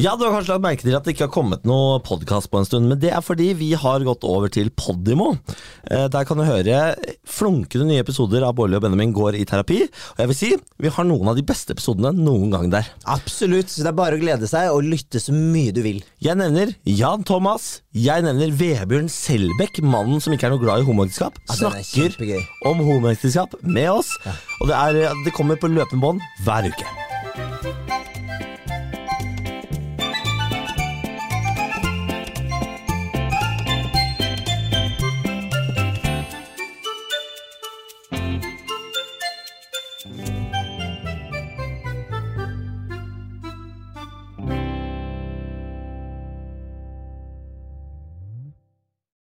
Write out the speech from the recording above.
Ja, Du har kanskje lagt merke til at det ikke har kommet noe podkast på en stund, men det er fordi vi har gått over til Podimo. Eh, der kan du høre flunkende nye episoder av Bårli og Benjamin går i terapi. Og jeg vil si, vi har noen av de beste episodene noen gang der. Absolutt, så det er bare å glede seg og lytte så mye du vil. Jeg nevner Jan Thomas. Jeg nevner Vebjørn Selbekk, mannen som ikke er noe glad i homoekteskap. Ja, Snakker om homoekteskap med oss. Og det, er, det kommer på løpende bånd hver uke.